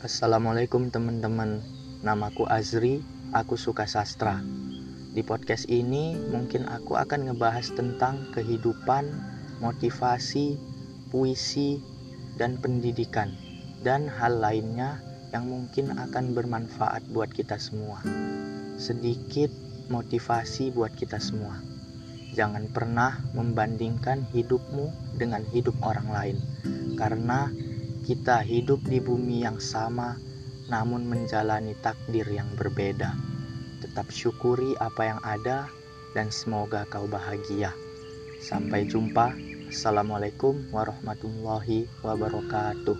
Assalamualaikum teman-teman. Namaku Azri, aku suka sastra. Di podcast ini mungkin aku akan ngebahas tentang kehidupan, motivasi, puisi, dan pendidikan Dan hal lainnya yang mungkin akan bermanfaat buat kita semua. Sedikit motivasi buat kita semua. Jangan pernah membandingkan hidupmu dengan hidup orang lain Karena kita hidup di bumi yang sama, namun menjalani takdir yang berbeda. Tetap syukuri apa yang ada, dan semoga kau bahagia. Sampai jumpa. Assalamualaikum warahmatullahi wabarakatuh.